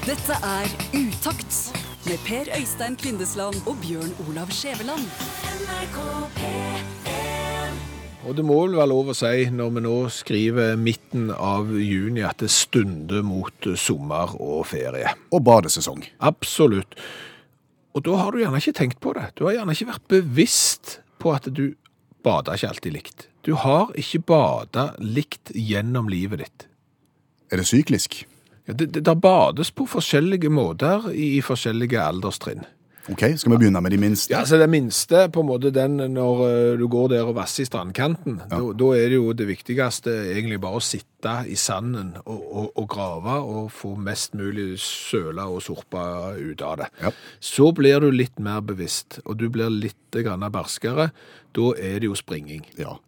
Dette er Utakt med Per Øystein Kvindesland og Bjørn Olav Skjæveland. Og det må vel være lov å si når vi nå skriver midten av juni at det stunder mot sommer og ferie. Og badesesong. Absolutt. Og da har du gjerne ikke tenkt på det. Du har gjerne ikke vært bevisst på at du bader ikke alltid likt. Du har ikke bada likt gjennom livet ditt. Er det syklisk? Det, det, der bades på forskjellige måter i, i forskjellige alderstrinn. Ok, skal vi begynne med de minste? Ja, så Det minste på en måte den når eh, du går der og vasser i strandkanten. Da, da er det jo det viktigste egentlig bare å sitte i sanden og, og, og grave og få mest mulig søle og sorpe ut av det. Ja. Så blir du litt mer bevisst, og du blir litt grann barskere. Da er det jo springing. Ja.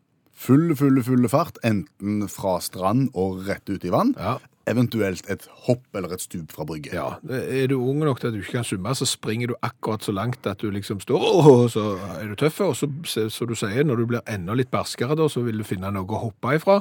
Full, full, full fart, enten fra strand og rett ut i vann, Ja. Eventuelt et hopp eller et stup fra brygge. Ja, Er du ung nok til at du ikke kan svømme, så springer du akkurat så langt at du liksom står og så er du tøff. Og så, som du sier, når du blir enda litt barskere, da, så vil du finne noe å hoppe ifra.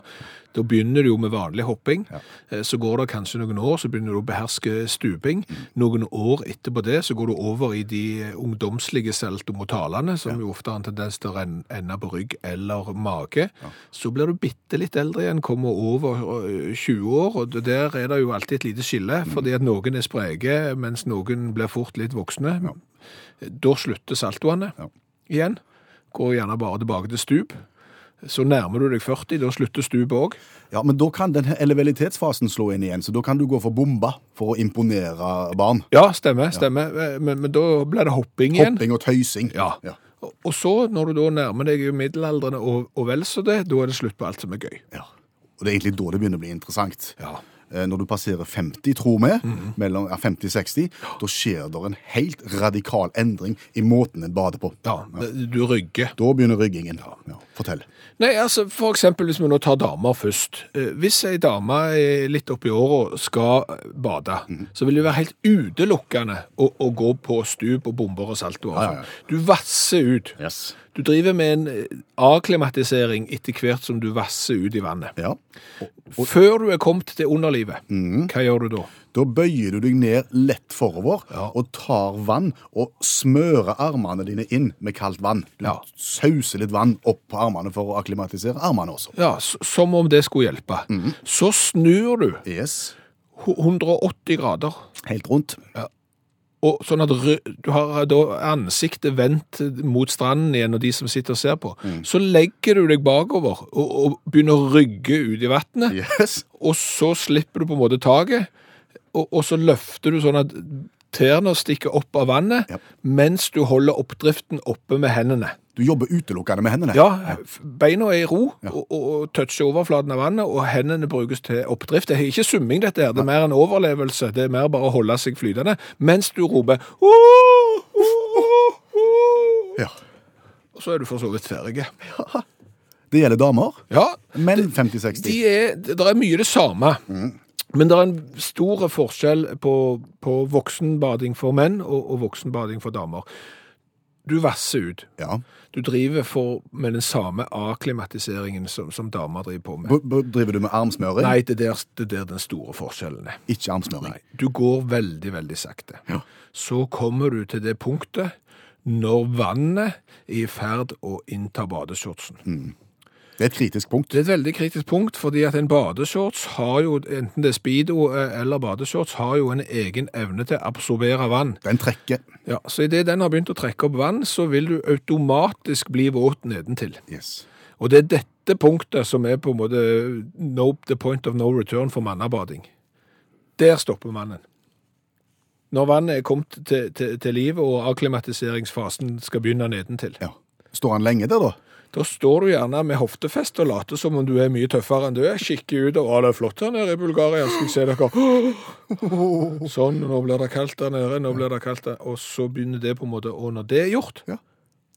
Da begynner du jo med vanlig hopping. Ja. Så går det kanskje noen år, så begynner du å beherske stuping. Noen år etterpå det så går du over i de ungdomslige saltomortalene, som jo ofte har en tendens til å ende på rygg eller mage. Så blir du bitte litt eldre igjen, kommer over øh, 20 år, og det- der er det jo alltid et lite skille, fordi at noen er spreke, mens noen blir fort litt voksne. Da slutter saltoene Ja. igjen. Går gjerne bare tilbake til stup. Så nærmer du deg 40, da slutter stupet òg. Ja, men da kan den elevelitetsfasen slå inn igjen, så da kan du gå for bomba for å imponere barn. Ja, stemmer. stemmer. Men, men da blir det hopping igjen. Hopping og tøysing. Ja. Og- Og så, når du da nærmer deg middelaldrende og, og vel så det, da er det slutt på alt som er gøy. Ja. Og det er egentlig da det begynner å bli interessant. Ja. Eh, Når du passerer 50, tror vi, mellom ja, 50-60, da skjer det en helt radikal endring i måten en bader på. Ja, du rygger. Da begynner ryggingen. Ja. Fortell. Nei, altså, for eksempel hvis vi nå tar damer først. Eh, Hvis ei dame er litt oppi åra skal bade, så vil det være helt utelukkende å, å gå på stup og bomber og salto. Ja, ja, ja. Du vasser ut. Yes. Du driver med en avklimatisering akklimatisering etter hvert som du vasser ut i vannet. Ja. Før du er kommet til underlivet, hva gjør du da? Da bøyer du deg ned lett forover Ja. og tar vann og smører armene dine inn med kaldt vann. Du Ja. sauser litt vann opp på armene for å akklimatisere armene også. Ja, Som om det skulle hjelpe. Så snur du Yes. 180 grader. Helt rundt. Og sånn at du har da ansiktet vendt mot stranden igjen, og de som sitter og ser på. Så legger du deg bakover og, og begynner å rygge ut i vannet, Yes. og så slipper du på en måte taket, og, og så løfter du sånn at tærne stikker opp av vannet, yep. mens du holder oppdriften oppe med hendene. Du jobber utelukkende med hendene. Ja, beina er i ro og, og, og toucher overflaten av vannet, og hendene brukes til oppdrift. Det er ikke summing dette her, det er mer en overlevelse. Det er mer bare å holde seg flytende, mens du roper oh, oh, oh, Ja. Og så er du for så vidt ferdig. Det gjelder damer, Ja, men 50-60. de det er mye det samme. Men det er en stor forskjell på, på voksenbading for menn og, og voksenbading for damer. Du vasser ut. Ja. Du driver for, med den samme aklimatiseringen som, som damer driver på med. B b driver du med armsmøring? Nei, det er der, er der den store forskjellen er. Ikke armsmøring. Nei, du går veldig, veldig sakte. Ja. Så kommer du til det punktet når vannet er i ferd å innta badeshortsen. Det er et kritisk punkt. Det er et veldig kritisk punkt, fordi at en badeshorts har jo, enten det er speedo eh, eller badeshorts, har jo en egen evne til å absorbere vann. Den trekker. Ja, så idet den har begynt å trekke opp vann, så vil du automatisk bli våt nedentil. Yes. Og det er dette punktet som er på en måte no, the point of no return for mannabading. Der stopper mannen. Når vannet er kommet til, til, til livet og akklimatiseringsfasen skal begynne nedentil. Ja. Står han lenge der, da? Da står du gjerne med hoftefest og later som om du er mye tøffere enn du er. Kikker ut og «Å, det er flott her nede i Bulgaria, skal jeg se dere. Sånn, nå blir det kaldt der nede, nå blir det kaldt der. Og så begynner det på en måte, og når det er gjort, Ja.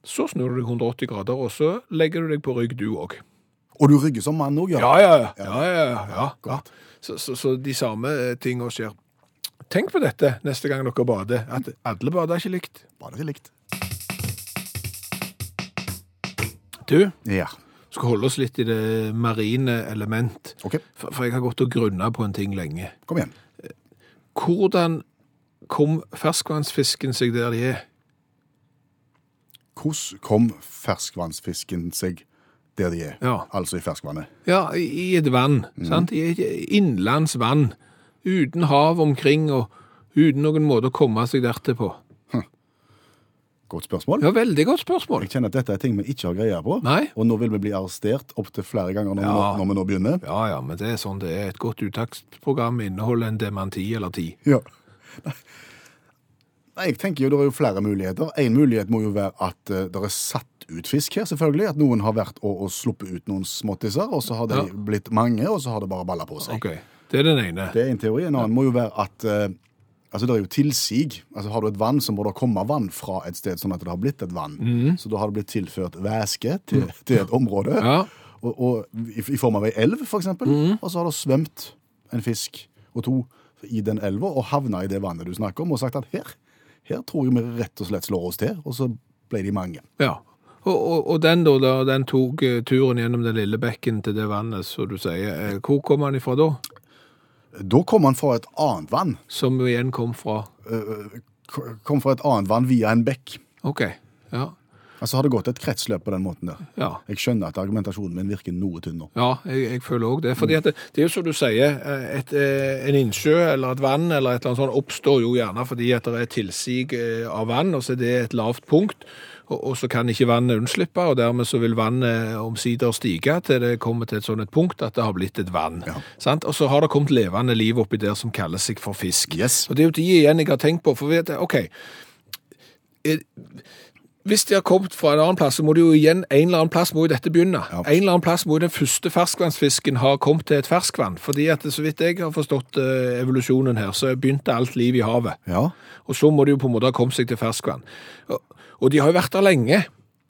så snur du deg 180 grader, og så legger du deg på rygg du òg. Og du rygger som mann òg, ja? Ja, ja, ja. ja, ja, ja, ja, ja. Så, så, så de samme tingene skjer. Tenk på dette neste gang dere bader, at alle bader ikke likt. Bader ikke likt. Du, Ja. skal holde oss litt i det marine element. OK, For, for jeg har gått og grunna på en ting lenge. kom igjen. Hvordan kom ferskvannsfisken seg der de er? Hvordan kom ferskvannsfisken seg der de er? Ja. Altså i ferskvannet. Ja, i et vann, sant? I et innlands vann, uten hav omkring og uten noen måte å komme seg dertil på. Godt spørsmål. Ja, veldig godt spørsmål. Jeg kjenner at dette er ting vi ikke har greie på. Nei. Og nå vil vi bli arrestert opptil flere ganger når, vi Ja. nå- når vi nå begynner. Ja, ja, men det er sånn det er. Et godt uttaksprogram inneholder en demanti eller ti. Ja. Nei, jeg tenker jo Det er jo flere muligheter. En mulighet må jo være at uh, det er satt ut fisk her, selvfølgelig. At noen har vært og, og sluppet ut noen småttiser, og så har de Ja. blitt mange, og så har det bare balla på seg. Ok, det er den ene. Det er en teori. En annen må jo være at uh, Altså, det er jo tilsig. Altså, Har du et vann, så må det komme vann fra et sted, sånn at det har blitt et vann. Så da har det blitt tilført væske til, til et område. Ja. Og, og i, I form av ei elv, for eksempel. Og så har det svømt en fisk og to i den elva og havna i det vannet du snakker om, og sagt at her, her tror jeg vi rett og slett slår oss til. Og så ble de mange. Ja. Og, og, og den da, da, den tok eh, turen gjennom den lille bekken til det vannet, så du sier. Eh, Hvor kom han ifra da? Da kom han fra et annet vann. Som igjen kom fra eh, Kom fra et annet vann via en bekk. Ok, ja. Altså har det gått et kretsløp på den måten der. Ja. Jeg skjønner at argumentasjonen min virker noe tynn nå. Ja, jeg, jeg føler òg det. Fordi det, det er jo som du sier, eh, et, eh, en innsjø eller et vann eller et eller annet sånt oppstår jo gjerne fordi at det er tilsig eh, av vann, og så er det et lavt punkt. Og, så kan ikke vannet unnslippe, og dermed så vil vannet omsider stige til det kommer til et sånt punkt at det har blitt et vann. Ja. Sant? Og så har det kommet levende liv oppi der som kaller seg for fisk. Yes. Og det er jo de igjen jeg har tenkt på, for vet du, OK. er, Hvis de har kommet fra en annen plass, så må det jo igjen en eller annen plass må jo dette begynne. Ja. En eller annen plass må jo den første ferskvannsfisken ha kommet til et ferskvann. Fordi at så vidt jeg har forstått uh, evolusjonen her, så begynte alt liv i havet. Ja. Og så må det jo på en måte ha kommet seg til ferskvann. Og, og de har jo vært der lenge.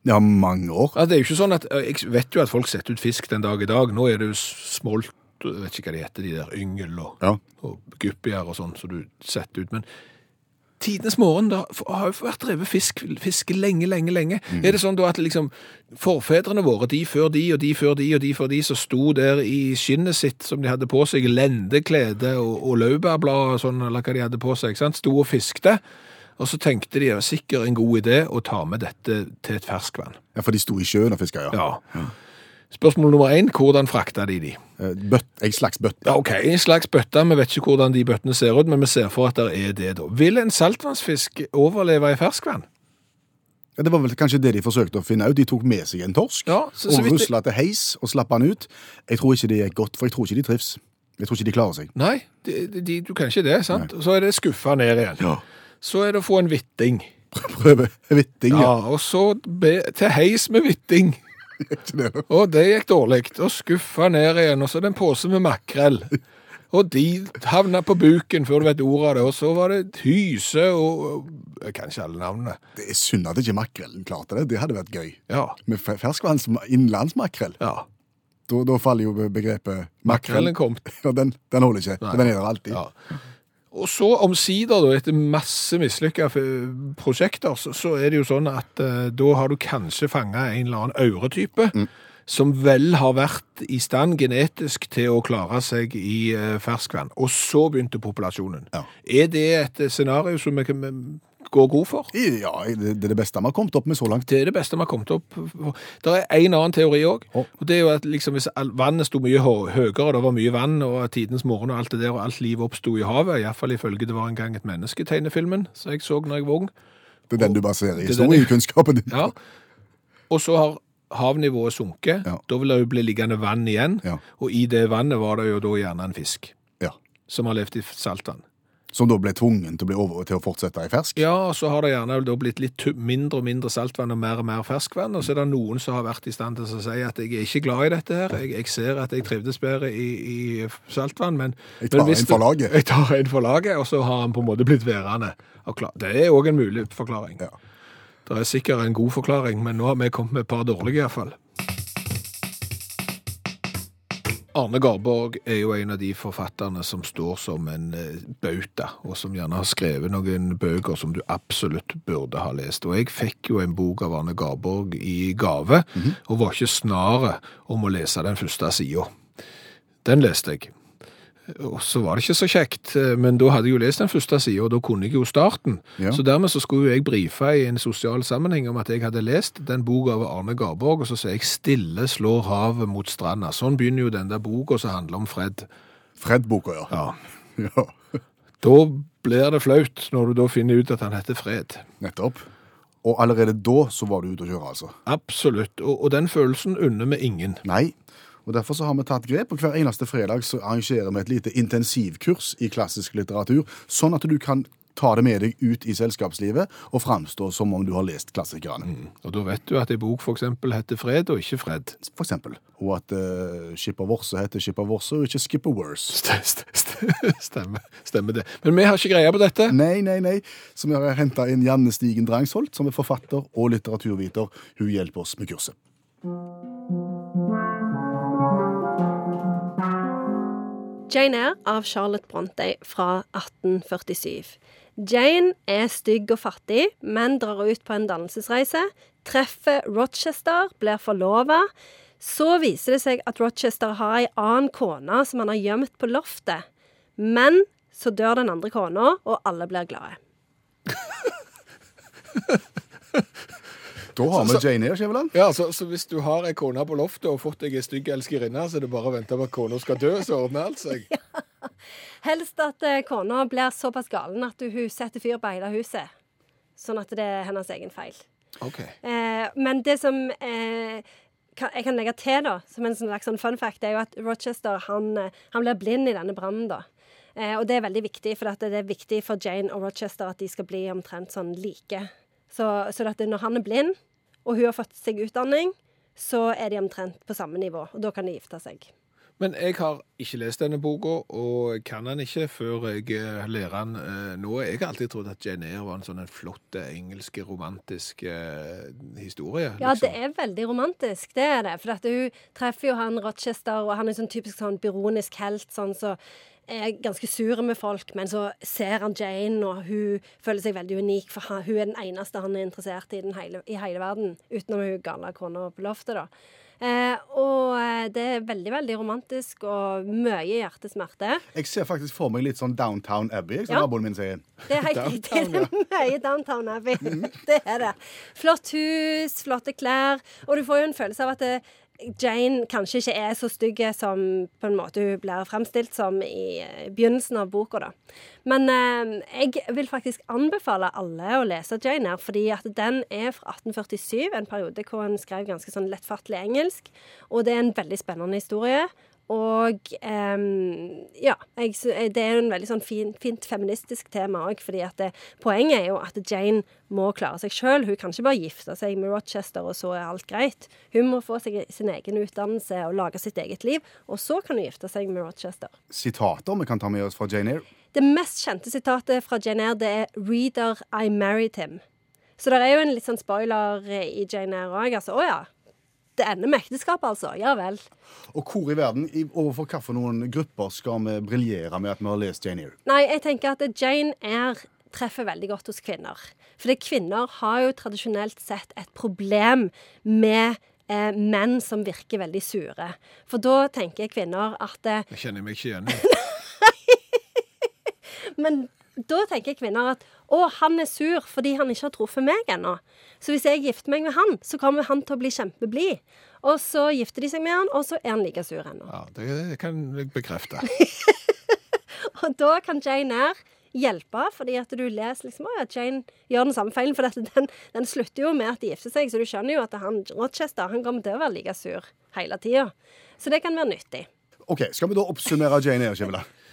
Ja, mange år. Altså, det er jo ikke sånn at, eh, Jeg vet jo at folk setter ut fisk den dag i dag. Nå er det jo smolt, jeg vet ikke hva de heter, de der yngel og, Ja. og guppier og sånn, som du setter ut. Men tidenes morgen da, har jo vært drevet fisk, fiske lenge, lenge, lenge. Er det sånn da at liksom forfedrene våre, de før de, og de før de, og de før de, som sto der i skinnet sitt som de hadde på seg, lendeklede og, og laurbærblad og sånn, eller hva de hadde på seg, ikke sant? sto og fiskte. Og så tenkte de det var sikkert en god idé å ta med dette til et ferskvann. Ja, For de sto i sjøen og fiska, ja. Ja. Spørsmål nummer én, hvordan frakta de de? Eh, Bøtt, en slags bøtte. Ja, ok, en slags bøtte. Vi vet ikke hvordan de bøttene ser ut, men vi ser for at det er det da. Vil en saltvannsfisk overleve i ferskvann? Ja, det var vel kanskje det de forsøkte å finne ut. De tok med seg en torsk Ja, så- så og rusla til heis og slapp han ut. Jeg tror ikke det gikk godt, for jeg tror ikke de trives. Jeg tror ikke de klarer seg. Nei, de, de, du kan ikke det, sant? Så er det skuffa ned igjen. Ja. Så er det å få en vitting. Prøve vitting, Ja, ja. og så be, til heis med vitting. Det? Og det gikk dårlig. Og skuffa ned igjen, og så er det en pose med makrell. Og de havna på buken før du vet ordet av det, og så var det hyse og Jeg kan ikke alle navnene. Det er synd at ikke makrellen klarte det. Det hadde vært gøy. Ja. Med ferskvanns innenlandsmakrell. ja. Da, da faller jo begrepet. Makrellen kom. Ja, den, den holder ikke. Nei. Den er der alltid. Ja. Og så omsider, da, etter masse mislykka prosjekter, så, så er det jo sånn at eh, da har du kanskje fanga en eller annen auretype. Som vel har vært i stand genetisk til å klare seg i eh, ferskvann. Og så begynte populasjonen. Ja. Er det et scenario som vi kan går god for? Ja, det, er det beste vi har kommet opp med så langt. Det er det beste vi har kommet opp med. Det er en annen teori òg. Og det er jo at liksom, hvis vannet sto mye høyere, det var mye vann, og tidens morgen og alt det der, og alt liv oppsto i havet, iallfall ifølge det var en gang et menneske-tegnefilmen som jeg så når jeg var ung. Det er den du baserer er historiekunnskapen din Ja. Og så har havnivået sunket. Ja. Da vil det jo bli liggende vann igjen. Ja. Og i det vannet var det jo da gjerne en fisk Ja. som har levd i saltvann. Som da ble tvungen til å, bli over, til å fortsette i fersk. Ja, og så har det gjerne blitt litt mindre og mindre saltvann og mer og mer ferskvann, og så er det noen som har vært i stand til å si at jeg er ikke glad i dette her, jeg, jeg ser at jeg trivdes bedre i, i saltvann, men... Jeg tar men en for laget. Jeg tar en for laget, og så har han på en måte blitt værende. Det er også en mulig forklaring. Ja. Det er sikkert en god forklaring, men nå har vi kommet med et par dårlige i Arne Garborg er jo en av de forfatterne som står som en eh, bauta, og som gjerne har skrevet noen bøker som du absolutt burde ha lest. Og jeg fikk jo en bok av Arne Garborg i gave, og var ikke snare om å lese den første sida. Den leste jeg. Og så var det ikke så kjekt, eh, men da hadde jeg jo lest den første sida, og da kunne jeg jo starten. Ja. Så dermed så skulle jeg brife i en sosial sammenheng om at jeg hadde lest den boka av Arne Garborg, og så sier jeg 'Stille slår havet mot stranda'. Sånn begynner jo den der boka som handler om Fred. Fred-boka, ja. Ja. ja. Da blir det flaut når du da finner ut at han heter Fred. Nettopp. Og allerede da så var du ute å kjøre, altså. Absolutt. Og, og den følelsen unner vi ingen. Nei. Og Derfor så har vi tatt grep, og hver eneste fredag så arrangerer vi et lite intensivkurs i klassisk litteratur, sånn at du kan ta det med deg ut i selskapslivet og framstå som om du har lest klassikerne. Og da vet du at ei bok f.eks. heter Fred og ikke Fred. For eksempel. Og at uh, Skipper Worse heter Skipper Worse og ikke Skipper Worse. St- st- st- Stemmer, stemmer det. Men vi har ikke greie på dette. Nei, nei, nei. Så vi har henta inn Janne Stigen Drangsholt, som er forfatter og litteraturviter. Hun hjelper oss med kurset. Jane Eyre av Charlotte Brontë fra 1847. Jane er stygg og fattig, men drar ut på en dannelsesreise. Treffer Rochester, blir forlova. Så viser det seg at Rochester har ei annen kone som han har gjemt på loftet. Men så dør den andre kona, og alle blir glade. Da har vi Jane Eyre, Skjæveland. Ja, så, så hvis du har ei kone på loftet og fått deg ei stygg elskerinne, så er det bare å vente på at kona skal dø, så ordner alt seg. Helst at eh, kona blir såpass galen at hun setter fyr på hele huset. Sånn at det er hennes egen feil. Ok. Eh, men det som eh, kan, jeg kan legge til, da, som en slags sånn fun fact, er jo at Rochester han, eh, han blir blind i denne brannen. da. Eh, og det er veldig viktig, for det er viktig for Jane og Rochester at de skal bli omtrent sånn like. Så, så at når han er blind, og hun har fått seg utdanning, så er de omtrent på samme nivå. Og da kan de gifte seg. Men jeg har ikke lest denne boka, og kan den ikke før jeg eh, lærer den eh, nå. Jeg har alltid trodd at Jane Eyre var en sånn en flott eh, engelsk romantisk eh, historie. Ja, det liksom. er veldig romantisk, det er det. For at hun treffer jo han Rochester, og han er sånn typisk sånn byronisk helt, sånn så er ganske sur med folk, men så ser han Jane, og hun føler seg veldig unik, for han, hun er den eneste han er interessert i den hele, i hele verden, utenom hun gale kona på loftet, da. Eh, og eh, det er veldig, veldig romantisk, og mye hjertesmerte. Jeg ser faktisk for meg litt sånn Downtown Abbey, som Ja. naboen min sier. Det er helt riktig. Det er mye Downtown Abbey. Det er det. Flott hus, flotte klær. Og du får jo en følelse av at det, Jane kanskje ikke er så stygg som på en måte hun blir fremstilt som i eh, begynnelsen av boka. da. Men eh, jeg vil faktisk anbefale alle å lese Jane her, fordi at den er fra 1847, en periode hvor en skrev ganske sånn lettfattelig engelsk. Og det er en veldig spennende historie. Og um, ja, jeg, det er jo en veldig sånn fin, fint feministisk tema òg, fordi at det, poenget er jo at Jane må klare seg sjøl. Hun kan ikke bare gifte seg med Rochester, og så er alt greit. Hun må få seg sin egen utdannelse og lage sitt eget liv, og så kan hun gifte seg med Rochester. Sitater vi kan ta med oss fra Jane Eyre. Det mest kjente sitatet fra Jane Eyre, det er 'Reader, I married him'. Så det er jo en litt sånn spoiler i Jane Eyre òg. Altså, å ja. Det ender med ekteskap, altså. Ja vel. Og hvor i verden, i, overfor hvilke grupper skal vi briljere med at vi har lest Jane Eyre? Nei, jeg tenker at Jane Eyre treffer veldig godt hos kvinner. Fordi kvinner har jo tradisjonelt sett et problem med eh, menn som virker veldig sure. For da tenker kvinner at eh, Jeg kjenner meg ikke igjen. Men da tenker kvinner at å, han er sur fordi han ikke har truffet meg ennå. Så hvis jeg gifter meg med han, så kommer han til å bli kjempeblid. Og så gifter de seg med han, og så er han like sur ennå. Ja, det kan jeg bekrefte. Og da kan Jane Eyre hjelpe, fordi at du leser liksom at Jane gjør den samme feilen. For den, den slutter jo med at de gifter seg, så du skjønner jo at han, Rochester han kommer til å være like sur hele tida. Så det kan være nyttig. Ok, Skal vi da oppsummere Jane Eyre, Skjæveland?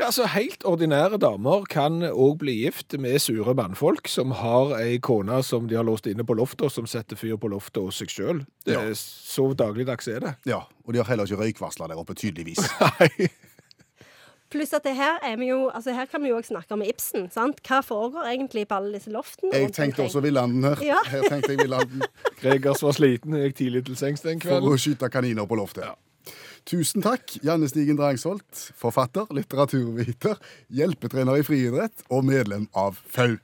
Ja, altså Helt ordinære damer kan òg bli gift med sure mannfolk som har ei kone som de har låst inne på loftet, og som setter fyr på loftet og seg sjøl. Ja. Så dagligdags er det. Ja, og de har heller ikke røykvarsler der oppe, tydeligvis. Nei. Pluss at det her er vi jo Altså her kan vi jo òg snakke om Ibsen. sant? Hva foregår egentlig på alle disse loftene? Jeg tenkte også Villanden her. Ja. Her tenkte jeg Villanden Gregers var sliten, jeg gikk tidlig til sengs den kvelden. for å skyte kaniner på loftet. Tusen takk, Janne Stigen Drangsholt, forfatter, litteraturviter, hjelpetrener i friidrett og medlem av FAU.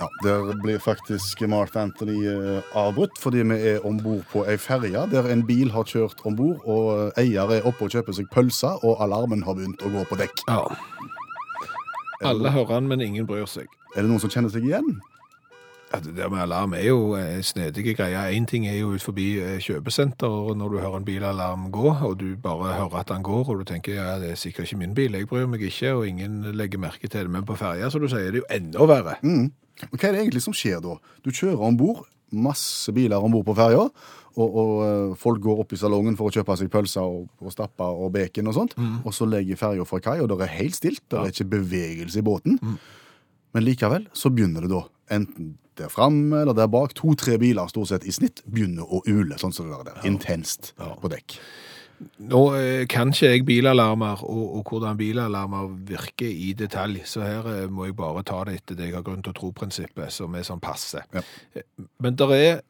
Ja, Der blir faktisk Mark Anthony eh, avbrutt fordi vi er om bord på ei ferje der en bil har kjørt om bord, og eh, eier er oppe og kjøper seg pølse, og alarmen har begynt å gå på dekk. Ja. Alle hører han, men ingen bryr seg. Er det noen som kjenner seg igjen? Det med alarm er jo eh, snedige greier. Én ting er jo ut forbi eh, kjøpesenter, når du hører en bilalarm gå, og du bare hører at den går, og du tenker ja, det er sikkert ikke min bil, jeg bryr meg ikke, og ingen legger merke til det. Men på ferja, som du sier, det er jo enda verre. Mm. Men Hva er det egentlig som skjer da? Du kjører om bord, masse biler om bord på ferja, og, og eh, folk går opp i salongen for å kjøpe seg pølser og, og stapper og bacon og sånt, og så legger ferja fra kai, og det er helt stilt, det er ikke bevegelse i båten. Men likevel så begynner det da, enten der framme eller der bak, to-tre biler stort sett i snitt begynner å ule, sånn som det der, intenst på dekk. Nå eh, kan ikke jeg bilalarmer og, og hvordan bilalarmer virker i detalj, så her eh, må jeg bare ta det etter det jeg har grunn til å tro-prinsippet, som er sånn passe. Ja. Eh, Men det er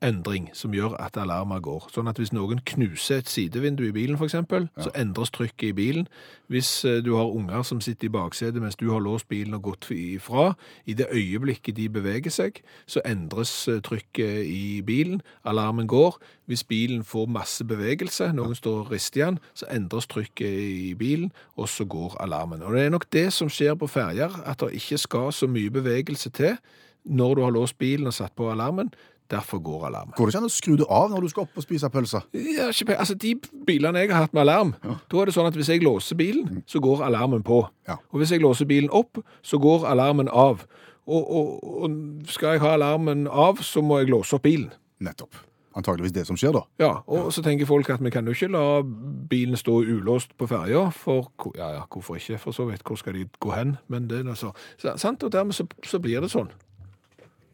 trykkendring som gjør at alarmer går. Sånn at hvis noen knuser et sidevindu i bilen, f.eks., så endres trykket i bilen. Hvis eh, du har unger som sitter i baksetet mens du har låst bilen og gått ifra, i det øyeblikket de beveger seg, så endres eh, trykket i bilen. Alarmen går. Hvis bilen får masse bevegelse, noen står og rister i den, så endres trykket i bilen, og så går alarmen. Og det er nok det som skjer på ferjer, at det ikke skal så mye bevegelse til når du har låst bilen og satt på alarmen. Derfor går alarmen. Går det ikke an å skru det av når du skal opp og spise pølser? Ja, ikke altså De bilene jeg har hatt med alarm, da er det sånn at hvis jeg låser bilen, så går alarmen på. Ja. Og hvis jeg låser bilen opp, så går alarmen av. Og, og, og skal jeg ha alarmen av, så må jeg låse opp bilen. Nettopp. Antageligvis det som skjer da. Ja, Og så tenker folk at vi kan jo ikke la bilen stå ulåst på ferja, for ja, ja, hvorfor ikke, for så vidt. Hvor skal de gå hen? Men det er altså, sant? Og dermed så, så blir det sånn.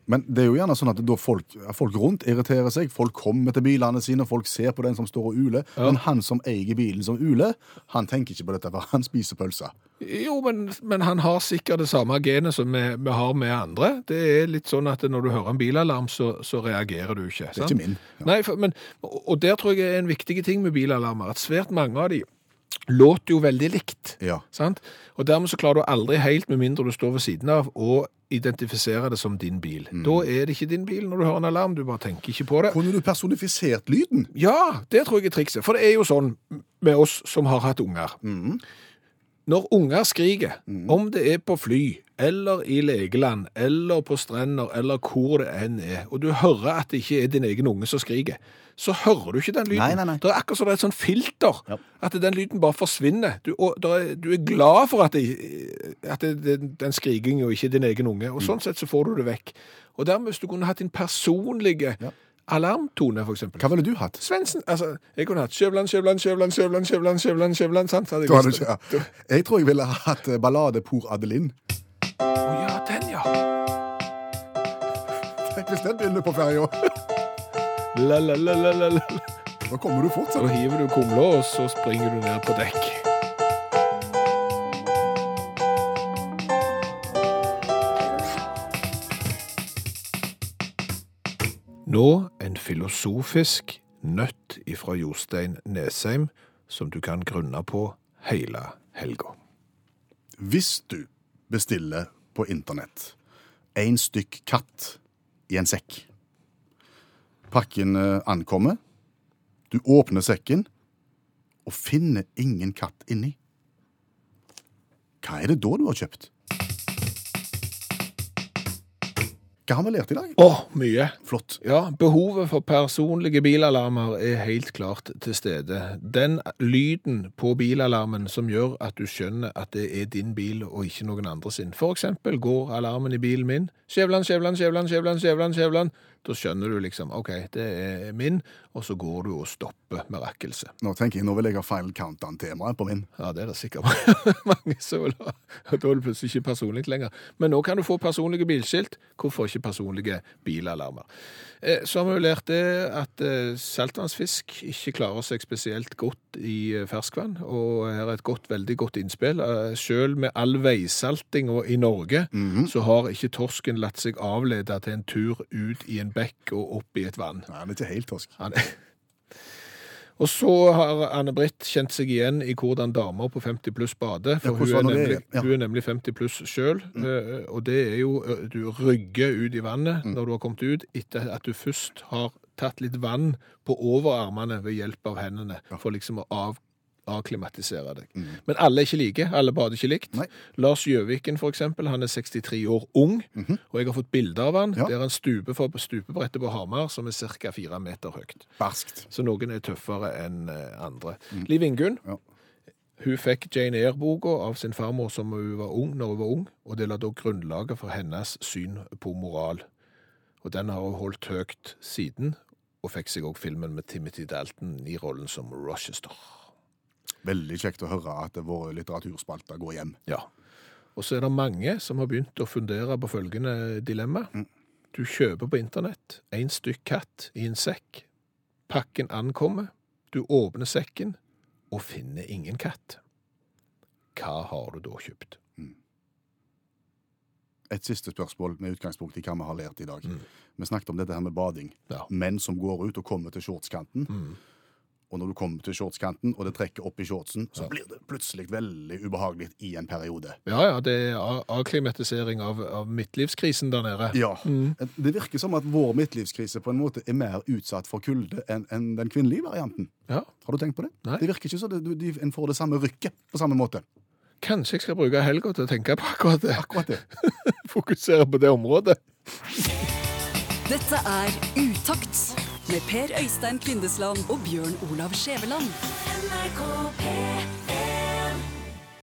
Men det er jo gjerne sånn at folk, folk rundt irriterer seg. Folk kommer til bilene sine, folk ser på den som står og uler. Men han som eier bilen som uler, han tenker ikke på dette, for han spiser pølser. Jo, men, men han har sikkert det samme genet som vi, vi har med andre. Det er litt sånn at når du hører en bilalarm, så, så reagerer du ikke. Det er ikke min. Ja. Nei, for, men, og der tror jeg er en viktig ting med bilalarmer, at svært mange av de låter jo veldig likt. Ja. Sant? Og dermed så klarer du aldri helt, med mindre du står ved siden av, å identifisere det som din bil. Mm. Da er det ikke din bil når du hører en alarm, du bare tenker ikke på det. Kunne du personifisert lyden? Ja, det tror jeg er trikset. For det er jo sånn med oss som har hatt unger. Når unger skriker, om det er på fly, eller i legeland, eller på strender, eller hvor det enn er, og du hører at det ikke er din egen unge som skriker, så hører du ikke den lyden. Nei, nei, nei. Det er akkurat som det er et sånt filter, Ja. at den lyden bare forsvinner. Du, og er, du er glad for at, det, at det, det, den skrikingen ikke er din egen unge, og sånn sett så får du det vekk. Og dermed, hvis du kunne hatt din personlige Ja. alarmtone, eksempel. Hva ville du hatt? Svendsen, altså, jeg kunne hatt Skjøvland, Skjøvland, Skjøvland, Skjøvland, Skjøvland, Skjøvland, Skjøvland, sant? Hadde jeg Du hadde ikke, ja. Jeg tror jeg ville hatt eh, ballade Pour oh, Å ja, den ja. Tenk hvis den begynner på ferja. La, la, la, la, la, la. Da kommer du fort. Så sant? hiver du kumla, og så springer du ned på dekk. Nå en filosofisk nøtt ifra Jostein Nesheim som du kan grunne på hele helga. Hvis du bestiller på internett en stykk katt i en sekk Pakken eh, ankommer, du åpner sekken og finner ingen katt inni. Hva er det da du har kjøpt? Hva har vi lært i dag? Å, mye. Flott. Ja, behovet for personlige bilalarmer er helt klart til stede. Den lyden på bilalarmen som gjør at du skjønner at det er din bil og ikke noen andre sin. For eksempel går alarmen i bilen min, Skjævland, Skjævland, Skjævland, Skjævland, Skjævland, Skjævland. Da skjønner du liksom, ok, det er min, og så går du og stopper med rakkelse. Nå tenker jeg, nå vil jeg ha Final Countdown-temaet på min. Ja, det er det sikkert mange som vil ha. Da er det plutselig ikke personlig lenger. Men nå kan du få personlige bilskilt. Hvorfor ikke personlige bilalarmer? Eh, Så har vi jo lært det at eh, saltvannsfisk ikke klarer seg spesielt godt i eh, ferskvann. Og her er et godt, veldig godt innspill. Eh, Selv med all veisaltinga i Norge, så har ikke torsken latt seg avlede til en tur ut i en bekk og opp i et vann. Nei, han er ikke helt torsk. Han er... Og så har Anne-Britt kjent seg igjen i hvordan damer på 50 pluss bader, for Ja, hun, er nemlig, Ja. hun er nemlig 50 pluss sjøl. Og det er jo eh, Du rygger ut i vannet Mm. når du har kommet ut, etter at du først har tatt litt vann på overarmene ved hjelp av hendene, for liksom å av, avklimatisere deg. Men alle er ikke like. Alle bader ikke likt. Mm. Nei. Lars Gjøviken, for eksempel, han er 63 år ung, og jeg har fått bilde av han. Ja. der han stuper for på stupebrettet på Hamar, som er ca. fire meter høyt. Barskt. Så noen er tøffere enn andre. andre. Liv Ingunn, Ja. hun fikk Jane Eyre-boka av sin farmor som hun var ung, når hun var ung, og det la da grunnlaget for hennes syn på moral. Og den har hun holdt høyt siden, og fikk seg òg filmen med Timothy Dalton i rollen som Rochester. Veldig kjekt å høre at våre litteraturspalter går hjem. Ja. Og så er det mange som har begynt å fundere på følgende dilemma. Du kjøper på internett en stykk katt i en sekk. Pakken ankommer. Du åpner sekken og finner ingen katt. Hva har du da kjøpt? Et siste spørsmål med utgangspunkt i hva vi har lært i dag. Vi snakket om dette her med bading. Ja. Menn som går ut og kommer til shortskanten. Og når du kommer til shortskanten, og det trekker opp i shortsen, så blir det plutselig veldig ubehagelig i en periode. Ja, ja, det er avklimatisering av, av midtlivskrisen der nede. Ja. Det virker som at vår midtlivskrise på en måte er mer utsatt for kulde enn en den kvinnelige varianten. Ja. Har du tenkt på det? Nei. Det virker ikke så. Det, du- de, en får det samme rykket på samme måte. Kanskje jeg skal bruke helga til å tenke på akkurat det. Akkurat det. Fokusere på det området. Dette er Utakt med Per Øystein Kvindesland og Bjørn Olav Skjæveland. NRK P3